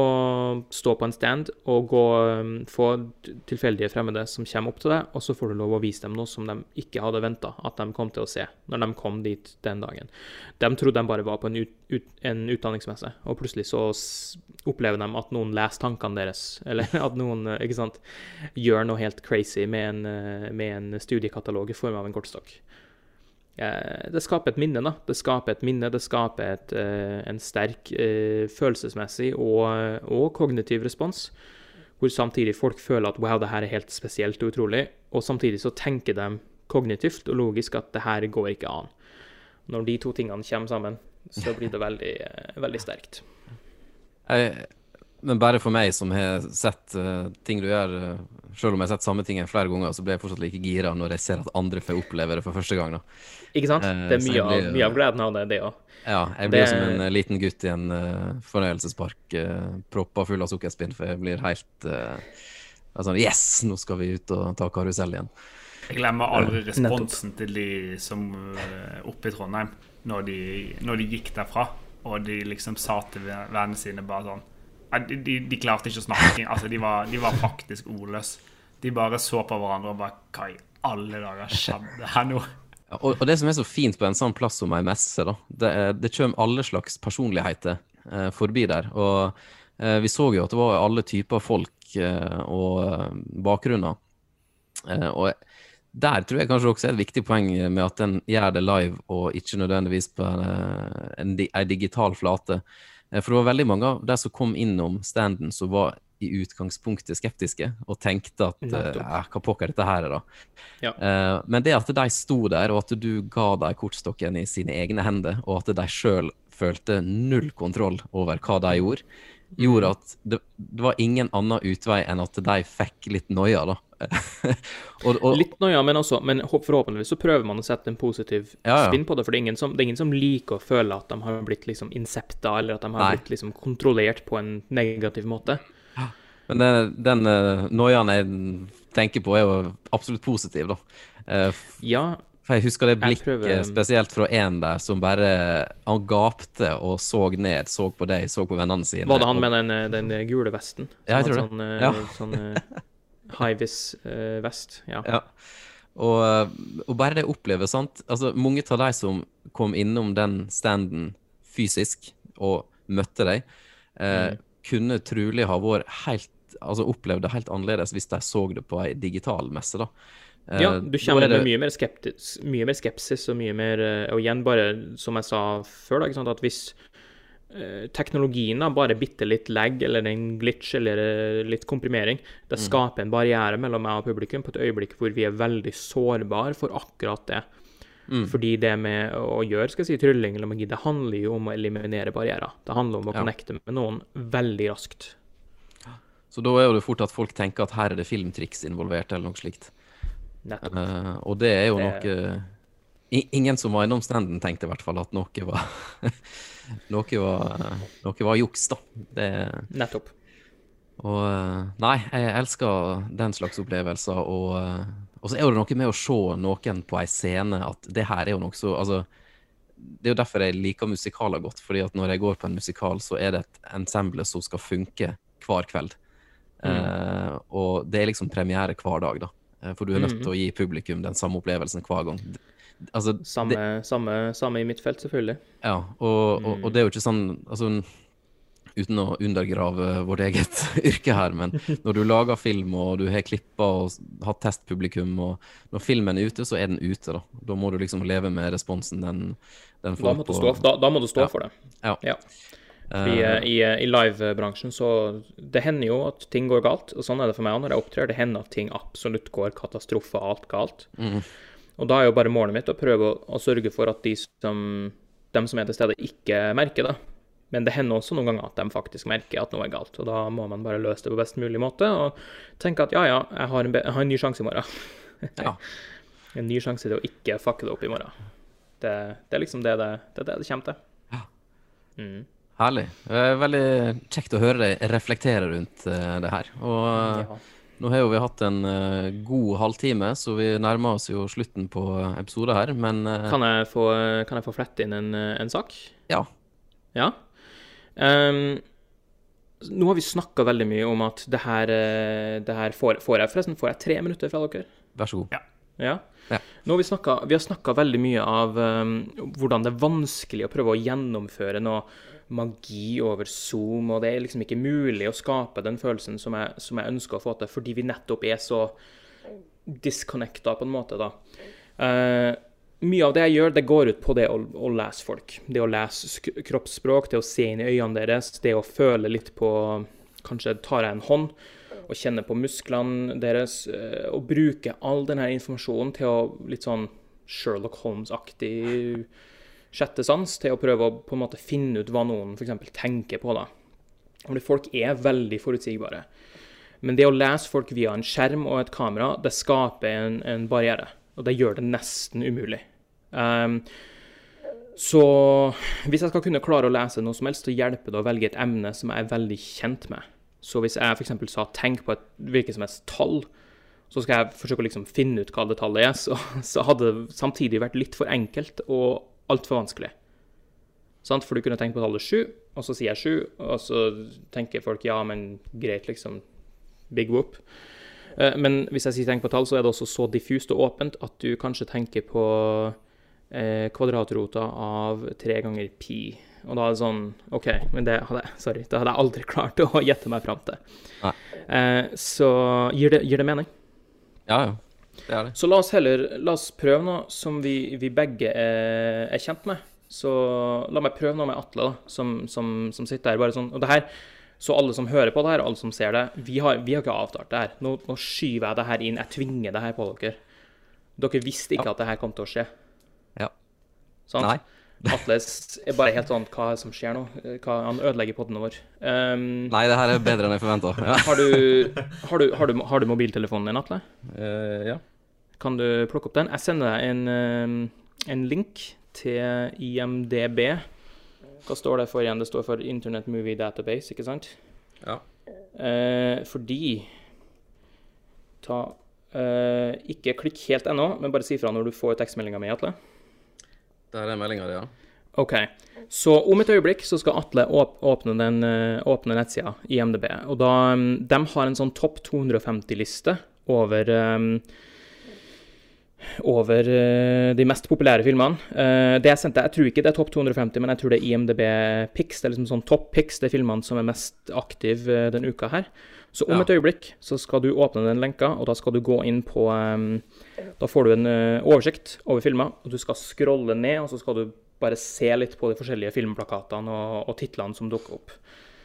stå på en stand og gå, um, få tilfeldige fremmede som kommer opp til deg, og så får du lov å vise dem noe som de ikke hadde venta at de kom til å se når de kom dit den dagen. De trodde de bare var på en, ut, ut, en utdanningsmesse, og plutselig så opplever de at noen leser tankene deres, eller at noen ikke sant, gjør noe helt crazy med en, eh, med en studiekatalog i form av en kortstokk. Eh, Det skaper et minne, da. Det skaper et minne, det skaper et, eh, en sterk eh, følelsesmessig og, og kognitiv respons. Hvor samtidig folk føler at wow, det her er helt spesielt og utrolig. Og samtidig så tenker de kognitivt og logisk at det her går ikke an. Når de to tingene kommer sammen, så blir det veldig, veldig sterkt. Jeg, men bare for meg som har sett uh, ting du gjør, uh, selv om jeg har sett samme ting flere ganger, så blir jeg fortsatt like gira når jeg ser at andre får oppleve det for første gang. da. Ikke sant? Uh, Det er mye, blir, av, mye av gleden av det, det òg. Ja, jeg blir Det- som en liten gutt i en uh, fornøyelsespark, uh, proppa full av sukkerspinn, for jeg blir helt uh, altså, Yes, nå skal vi ut og ta karusell igjen. Jeg glemmer aldri responsen til de som oppe i Trondheim, når de, når de gikk derfra, og de liksom sa til vennene sine bare sånn de, de, de klarte ikke å snakke. Altså, de var, de var faktisk ordløse. De bare så på hverandre og bare Hva i alle dager skjedde her nå? Og, og det som er så fint på en sånn plass som ei messe, da, det, er- det kommer alle slags personligheter eh, forbi der. Og eh, vi så jo at det var alle typer folk eh, og eh, bakgrunner. Eh, og der tror jeg kanskje også er et viktig poeng med at en gjør det live, og ikke nødvendigvis på en, eh, en, digital flate. Eh, For det var veldig mange av de som kom innom standen som var i utgangspunktet skeptiske, og tenkte at eh, hva pokker dette her er, da. Ja. Eh, men det at de sto der, og at du ga dem kortstokken i sine egne hender, og at de sjøl følte null kontroll over hva de gjorde, gjorde at det, det var ingen annen utvei enn at de fikk litt noia, da. og, og, Litt noia, men også Men forhåpentligvis så prøver man å sette en positiv Ja, ja. spinn på det. For det er, ingen som, det er ingen som liker å føle at de har blitt liksom insepta, eller at de har Nei. blitt liksom kontrollert på en negativ måte. Men den, den uh, noiaen jeg tenker på, er jo absolutt positiv, da. Uh, Ja, for jeg husker det blikket spesielt fra en der som bare Han gapte og så ned, så på deg, så på vennene sine. var det han og- med den, eh, den gule vesten? Ja, jeg tror det. Sånn, ja. sånn eh, Hivis-vest. ja. Ja. Og, eh, og bare det å oppleve, sant. Altså, mange av de som kom innom den standen fysisk og møtte deg, eh, Mm. kunne trolig ha vært helt Altså opplevd det helt annerledes hvis de så det på ei digital messe, da. Eh, Ja, du da kommer er det- med mye mer, skeptis, mye mer skepsis og mye mer eh, Og igjen, bare som jeg sa før, da, at hvis eh, teknologien da bare bitte litt lag eller en glitch eller eh, litt komprimering, det Mm. skaper en barriere mellom meg og publikum på et øyeblikk hvor vi er veldig sårbare for akkurat det. Mm. Fordi det med å gjøre skal jeg si, trylling eller magi, det handler jo om å eliminere barrierer. Det handler om å Ja. connecte med noen veldig raskt. Så da er det fort at folk tenker at her er det filmtriks involvert, eller noe slikt. Eh, og det er jo Det- noe Ingen som var innom standen, tenkte i hvert fall at noe var Noe var, noe var juks, da. Det, Nettopp. og eh, Nei, jeg elsker den slags opplevelser, og, eh, og så er det noe med å se noen på ei scene at det her er jo noe så Altså, det er jo derfor jeg liker musikaler godt, fordi at når jeg går på en musikal, så er det et ensemble som skal funke hver kveld. Eh, og det er liksom premiere hver dag, da. Eh, For du er nødt Mm. til å gi publikum den samme opplevelsen hver gang. Altså, Samme, det, samme, samme i mitt felt, selvfølgelig. ja, og, og, Mm. og det er jo ikke sånn altså, Uten å undergrave vårt eget yrke her, men når du lager film og du har klippa og hatt testpublikum, og når filmen er ute, så er den ute, da. Da må du liksom leve med responsen den, den Da får må du stå, da, da må du stå Ja. for det. Ja. Ja. Fordi Eh, eh, i, i livebransjen så Det hender jo at ting går galt, og sånn er det for meg òg når jeg opptrer. Det hender at ting absolutt går katastrofalt galt. Mm. Og da er jo bare målet mitt å prøve å, å sørge for at de som, dem som er til stede, ikke merker det. Men det hender også noen ganger at de faktisk merker at noe er galt. Og da må man bare løse det på best mulig måte og tenke at ja, ja, jeg har en, jeg har en ny sjanse i morgen. Ja. En ny sjanse til å ikke fucke det opp i morgen. Det, det er liksom det det, det, det, det kommer til. Ja. Mm. Herlig. Det er veldig kjekt å høre deg reflektere rundt eh, det her. Og Ja. Nå har jo vi hatt en eh, god halvtime, så vi nærmer oss jo slutten på episoden her, men eh, Kan jeg få, kan jeg få flette inn en, eh, en sak? ja. Ja. Um, nå har vi snakka veldig mye om at det her, eh, det her får, får jeg Forresten, får jeg tre minutter fra dere? Vær så god. Ja. Ja. Nå har vi, snakket, vi har snakka veldig mye av um, hvordan det er vanskelig å prøve å gjennomføre noe magi over Zoom, og det er liksom ikke mulig å skape den følelsen som jeg, som jeg ønsker å få til, fordi vi nettopp er så disconnecta, på en måte, da. Uh, mye av det jeg gjør, det går ut på det å, å lese folk. Det å lese kroppsspråk, det å se inn i øynene deres, det å føle litt på Kanskje tar jeg en hånd og kjenne på musklene deres, eh, og bruke all denne informasjonen til å litt sånn Sherlock Holmes-aktig sjette sans, til å prøve å på en måte finne ut hva noen f.eks. tenker på. da. Fordi folk er veldig forutsigbare. Men det å lese folk via en skjerm og et kamera, det skaper en, en barriere. Og det gjør det nesten umulig. Um, så hvis jeg skal kunne klare å lese noe som helst, så hjelper det å velge et emne som jeg er veldig kjent med. Så hvis jeg f.eks. sa 'tenk på et hvilket som helst tall', så skal jeg forsøke å liksom finne ut hva det tallet er, så, så hadde det samtidig vært litt for enkelt og altfor vanskelig. Sant? For du kunne tenkt på tallet 7, og så sier jeg 7, og så tenker folk ja, men greit, liksom. Big whoop. Eh, Men hvis jeg sier tenk på tall, så er det også så diffust og åpent at du kanskje tenker på eh, kvadratrota av tre ganger pi. Og da er det sånn OK, men det hadde jeg Sorry, det hadde jeg aldri klart å gjette meg fram til. Eh, så gir det, gir det mening? Ja, ja. Det er det. Så la oss heller la oss prøve noe som vi, vi begge er, er kjent med. Så la meg prøve noe med Atle, da, som, som, som sitter her. bare sånn, og det her, Så alle som hører på det her, alle som ser det, vi har, vi har ikke avtalt det her. Nå, nå skyver jeg det her inn. Jeg tvinger det her på dere. Dere visste ikke Ja. at det her kom til å skje. Ja. Sant? Nei. Atle er bare helt sånn Hva er det som skjer nå? Hva, han ødelegger podene våre. Um, Nei, det her er bedre enn jeg forventa. Ja. har, du, har, har, har du mobiltelefonen din, Atle? Uh, ja. Kan du plukke opp den? Jeg sender deg en, eh, en link til IMDb. Hva står det for igjen? Det står for Internet Movie Database, ikke sant? Ja. Uh, fordi Ta uh, Ikke klikk helt ennå, men bare si fra når du får tekstmeldinga mi, Atle. Det her er meldinga di, ja. OK. Så om et øyeblikk så skal Atle åpne, den, eh, åpne nettsida i MDB. Og da mm, De har en sånn topp 250-liste over um, over eh, de mest populære filmene. Eh, det jeg sendte, jeg tror ikke det er topp 250, men jeg tror det er IMDb Pix. Det er liksom sånn topp Pix, det er filmene som er mest aktive denne uka her. Så om Ja. et øyeblikk så skal du åpne den lenka, og da skal du gå inn på em, Da får du en eh, oversikt over filmer, og du skal scrolle ned, og så skal du bare se litt på de forskjellige filmplakatene og, og titlene som dukker opp.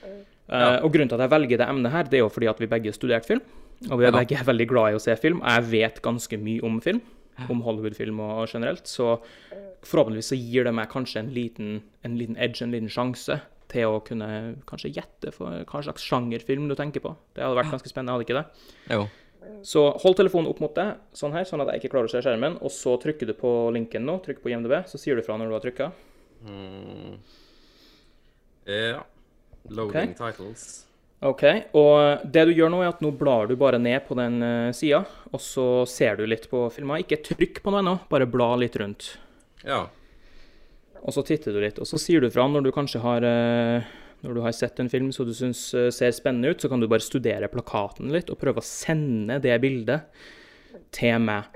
Eh, og grunnen til at jeg velger det emnet her, det er jo fordi at vi begge har studert film. Og vi er Ja. begge veldig glad i å se film. Jeg vet ganske mye om film, om Hollywood-film og generelt. Så forhåpentligvis så gir det meg kanskje en liten, en liten edge, en liten sjanse til å kunne kanskje gjette for hva slags sjangerfilm du tenker på. Det hadde vært ganske spennende, hadde ikke det? Jo. Så hold telefonen opp mot deg, sånn her, sånn at jeg ikke klarer å se skjermen. Og så trykker du på linken nå, trykk på IMDb, så sier du fra når du har trykka. Mm. Ja. Loading titles. OK. Og det du gjør nå, er at nå blar du bare ned på den uh, sida, og så ser du litt på filmer. Ikke trykk på noe ennå, bare bla litt rundt. Ja. Og så titter du litt, og så sier du fra når du kanskje har eh, Når du har sett en film som du syns eh, ser spennende ut, så kan du bare studere plakaten litt og prøve å sende det bildet til meg.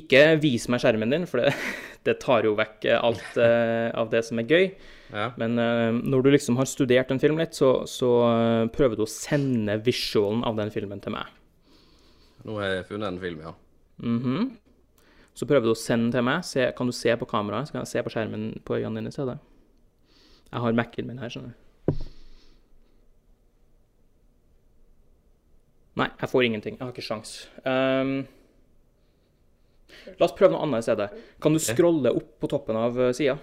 Ikke vis meg skjermen din, for det, det tar jo vekk alt uh, av det som er gøy. ja. Men uh, når du liksom har studert en film litt, så, så uh, prøver du å sende visualen av den filmen til meg. Nå har jeg funnet en film, ja. Mhm. Så prøver du å sende den til meg. Se, kan du se på kameraet? Så kan jeg se på skjermen på øynene dine i stedet. Jeg har Mac-en min her, skjønner du. Nei, jeg får ingenting. Jeg har ikke sjans. Um, la oss prøve noe annet i stedet. Kan du scrolle opp på toppen av uh, sida?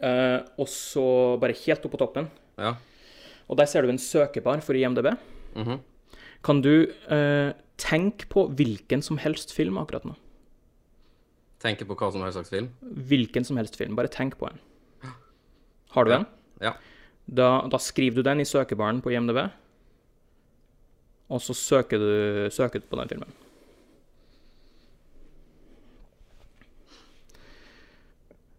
Uh, og så bare helt opp på toppen. Ja. Og der ser du en søkebar for IMDb. Mhm. Kan du uh, tenke på hvilken som helst film akkurat nå? Tenke på hva som helst slags film. Hvilken som helst film. Bare tenk på en. Har du Ja. en? Ja. Da, da skriver du den i søkebaren på IMDb. Og så søker du, søker du på den filmen.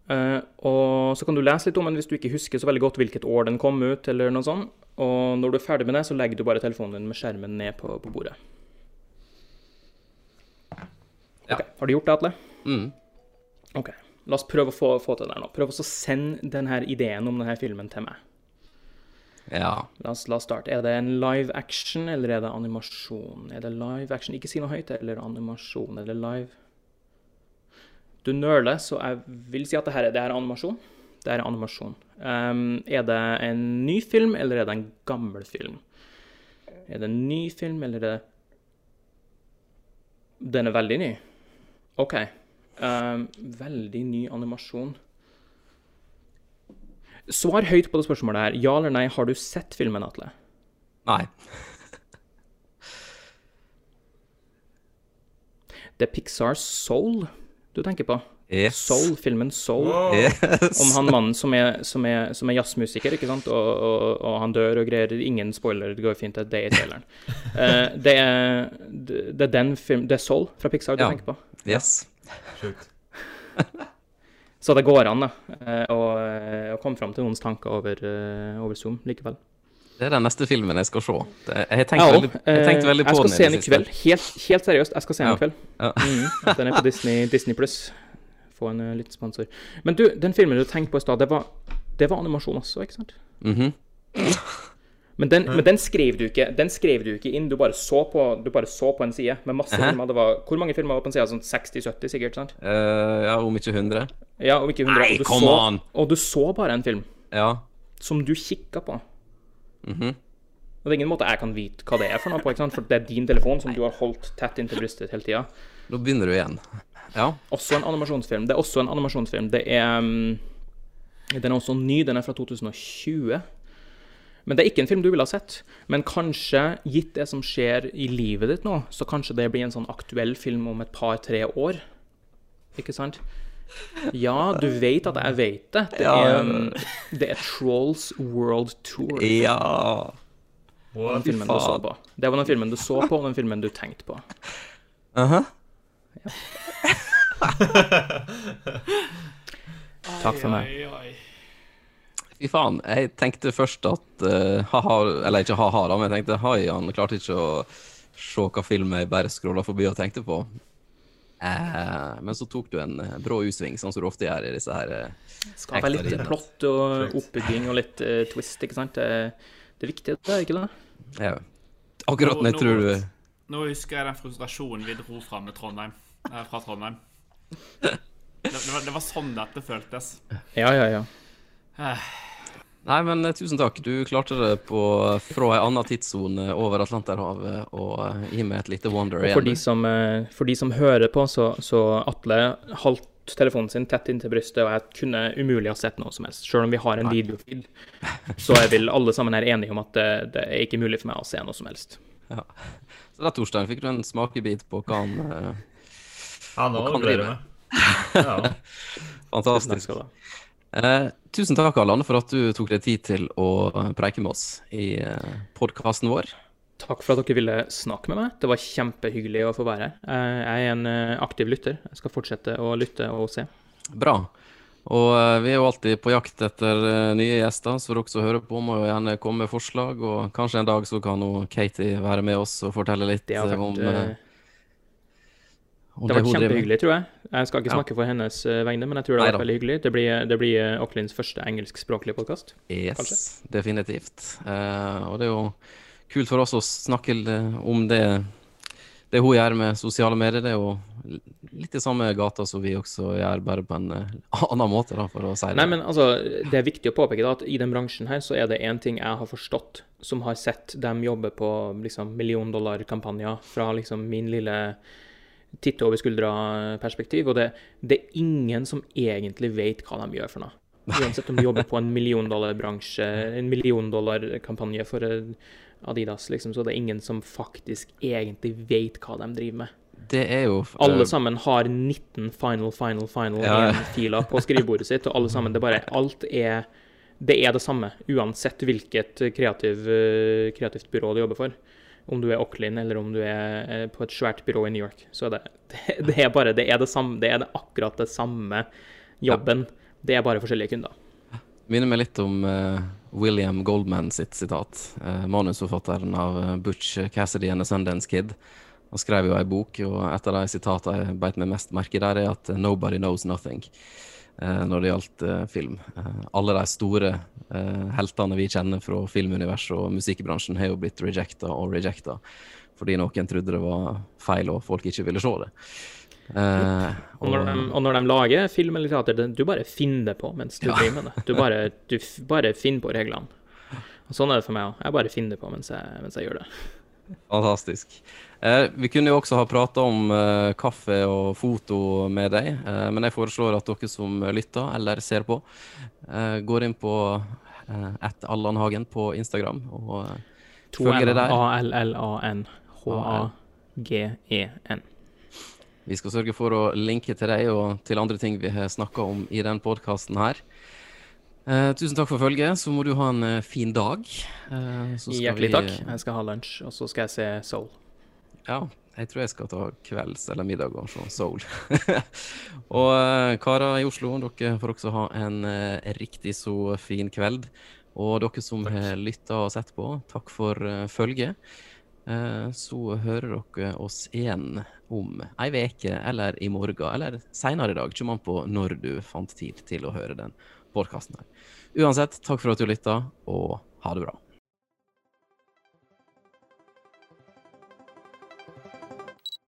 Uh, og så kan du lese litt om den hvis du ikke husker så veldig godt hvilket år den kom ut. eller noe sånt. Og når du er ferdig med det, så legger du bare telefonen din med skjermen ned på, på bordet. Ja. Ok, Har du gjort det, Atle? Mm. Ok. La oss prøve å få, få til det her nå. Prøv å sende denne ideen om denne filmen til meg. Ja. La oss, la oss starte. Er det en live action, eller er det animasjon? Er det live action? Ikke si noe høyt. Eller animasjon? Er det live? Du nøler, så jeg vil si at det her, er- det her er animasjon. Det her er animasjon. Um, er det en ny film, eller er det en gammel film? Er det en ny film, eller er det Den er veldig ny? OK. Um, veldig ny animasjon. Svar høyt på det spørsmålet her. Ja eller nei, har du sett filmen, Atle? Nei. Det er Pixars Soul du tenker på. Yes. Soul, filmen Soul. Yes. Om han mannen som er, som er, som er jazzmusiker, ikke sant, og, og, og han dør og greier. Ingen spoiler, det går fint, det er i traileren. uh, det, er, det er den film, det er Soul fra Pixar du Ja. tenker på. Yes. Sjukt. Så det går an da, eh, å, å komme fram til noens tanker over, eh, over Zoom likevel. Det er den neste filmen jeg skal se. Jeg har tenkt Jeg veldig, jeg har tenkt veldig på Jeg skal den se den i kveld. Helt, helt seriøst, jeg skal se den i kveld. Ja. Mm, den er på Disney, Disney Pluss. Få en liten sponsor. Men du, den filmen du tenkte på i stad, det, var- det var animasjon også, ikke sant? Mhm. Men den, men den skrev du ikke Den skrev du ikke inn, du bare så på, du bare så på en side med masse Hæ? filmer. Det var, hvor mange filmer var på en side? Sånn 60-70 sikkert? sant? Uh, ja, om ikke 100. Ja, om ikke 100. Nei, og, du så, on! og du så bare en film Ja. som du kikka på. Mhm. Og det er ingen måte jeg kan vite hva det er for noe på, ikke sant? for det er din telefon som du har holdt tett inntil brystet hele tida. Nå begynner du igjen. Ja. Også en animasjonsfilm. Det er også en animasjonsfilm. Det er um, Den er også ny. Den er fra 2020. Men det er ikke en film du ville ha sett. Men kanskje, gitt det som skjer i livet ditt nå, så kanskje det blir en sånn aktuell film om et par-tre år. Ikke sant? Ja, du vet at jeg vet det. Det er, um, det er Trolls World Tour. Ja. Den filmen du så på. Det var den filmen du så på, og den filmen du tenkte på. Aha. Takk for meg. Fy faen. Jeg tenkte først at uh, ha-ha, eller ikke ha-ha, da, men jeg tenkte hai, han klarte ikke å se hva film jeg bare scrolla forbi og tenkte på. Eh, men så tok du en eh, brå U-sving, sånn som du ofte gjør i disse her eh, Skal være litt plott og oppbygging og litt uh, twist, ikke sant? Det, det er viktig, det ikke det? ja. Akkurat når jeg Nå- tror du Nå husker jeg den frustrasjonen vi dro fra med Trondheim, eh, fra Trondheim. Det, det, var, det var sånn dette føltes. Ja, ja, ja. Nei, men eh, tusen takk. Du klarte det på, fra ei anna tidssone over Atlanterhavet og eh, gi meg et lite wonder Og igjen. for de som, eh, for de som hører på, så, så Atle halvt telefonen sin tett inntil brystet, og jeg kunne umulig ha sett noe som helst. Selv om vi har en videofeed, så er vel alle sammen her enige om at det, det er ikke mulig for meg å se noe som helst. Så da, Torstein, fikk du en smakebit på hva han Ja, nå kan gleder jeg meg. Ja. Takk skal du ha. Eh, tusen takk, Allan, for at du tok deg tid til å eh, preike med oss i uh, podkasten vår. Takk for at dere ville snakke med meg. Det var kjempehyggelig å få være her. Eh, Jeg er en eh, aktiv lytter. Jeg skal fortsette å lytte og se. Bra. Og eh, vi er jo alltid på jakt etter eh, nye gjester, så dere som hører på, må jo gjerne komme med forslag. Og kanskje en dag så kan Katie være med oss og fortelle litt eh, eh, eh, om Det med. kjempehyggelig, tror jeg. Jeg skal ikke Ja. snakke for hennes eh, vegne, men jeg tror det var veldig hyggelig. Det blir, det blir Aucklands første engelskspråklige podkast. Yes, definitivt. Uh, og det er jo kult for oss å snakke om det, det hun gjør med sosiale medier. Det er jo litt i samme gata som vi også gjør, bare på en eh, annen måte, da, for å si det. Nei, men altså, det er viktig å påpeke da, at i den bransjen her så er det én ting jeg har forstått, som har sett dem jobbe på liksom milliondollarkampanjer fra liksom min lille titte over skuldra-perspektiv, og det, det er ingen som egentlig vet hva de gjør for noe. Uansett om de jobber på en milliondollarbransje, en milliondollarkampanje for eh, Adidas, liksom, så det er ingen som faktisk egentlig vet hva de driver med. det er jo Alle eh, sammen har 19 final, final, final Ja. filer på skrivebordet sitt, og alle sammen, det bare, alt er, det er det samme, uansett hvilket kreativ, eh, kreativt byrå du jobber for. Om du er Auckland eller om du er eh, på et svært byrå i New York. Så det, det, det er bare det er det samme, det er akkurat det samme jobben. Det er bare forskjellige kunder. Minner meg litt om uh, William Goldman sitt sitat. Uh, manusforfatteren av Butch Cassidy and the Sundance Kid. Han skrev jo ei bok, og et av de sitatene jeg beit meg mest merke der, er at 'nobody knows nothing' når det gjaldt eh, film. Eh, alle de store eh, heltene vi kjenner fra filmuniverset og musikkbransjen, har jo blitt rejecta og rejecta fordi noen trodde det var feil og folk ikke ville se det. Eh, Og når, de, og når de lager film eller teater, du bare finner det på mens du driver med det. Du bare, du bare finner på reglene. Og sånn er det for meg òg. Jeg bare finner det på mens jeg, mens jeg gjør det. Fantastisk. Eh, vi kunne jo også ha prata om eh, kaffe og foto med deg, eh, men jeg foreslår at dere som lytter eller ser på, eh, går inn på eh, at Allanhagen på Instagram og eh, følger det der. A-L-L-A-N-H-A-G-E-N. Vi skal sørge for å linke til deg og til andre ting vi har snakka om i den podkasten her. Eh, tusen takk for følget. Så må du ha en eh, fin dag. Eh, Hjertelig vi- takk. Jeg skal ha lunsj, og så skal jeg se Soul. Ja, jeg tror jeg skal ta kvelds eller middag og se Soul. og eh, karer i Oslo, dere får også ha en eh, riktig så fin kveld. Og dere som har lytta og sett på, takk for uh, følget. Eh, så hører dere oss igjen om ei veke eller i morgen, eller seinere i dag. Kommer an på når du fant tid til å høre den podkasten her. Uansett, takk for at du lytta, og ha det bra.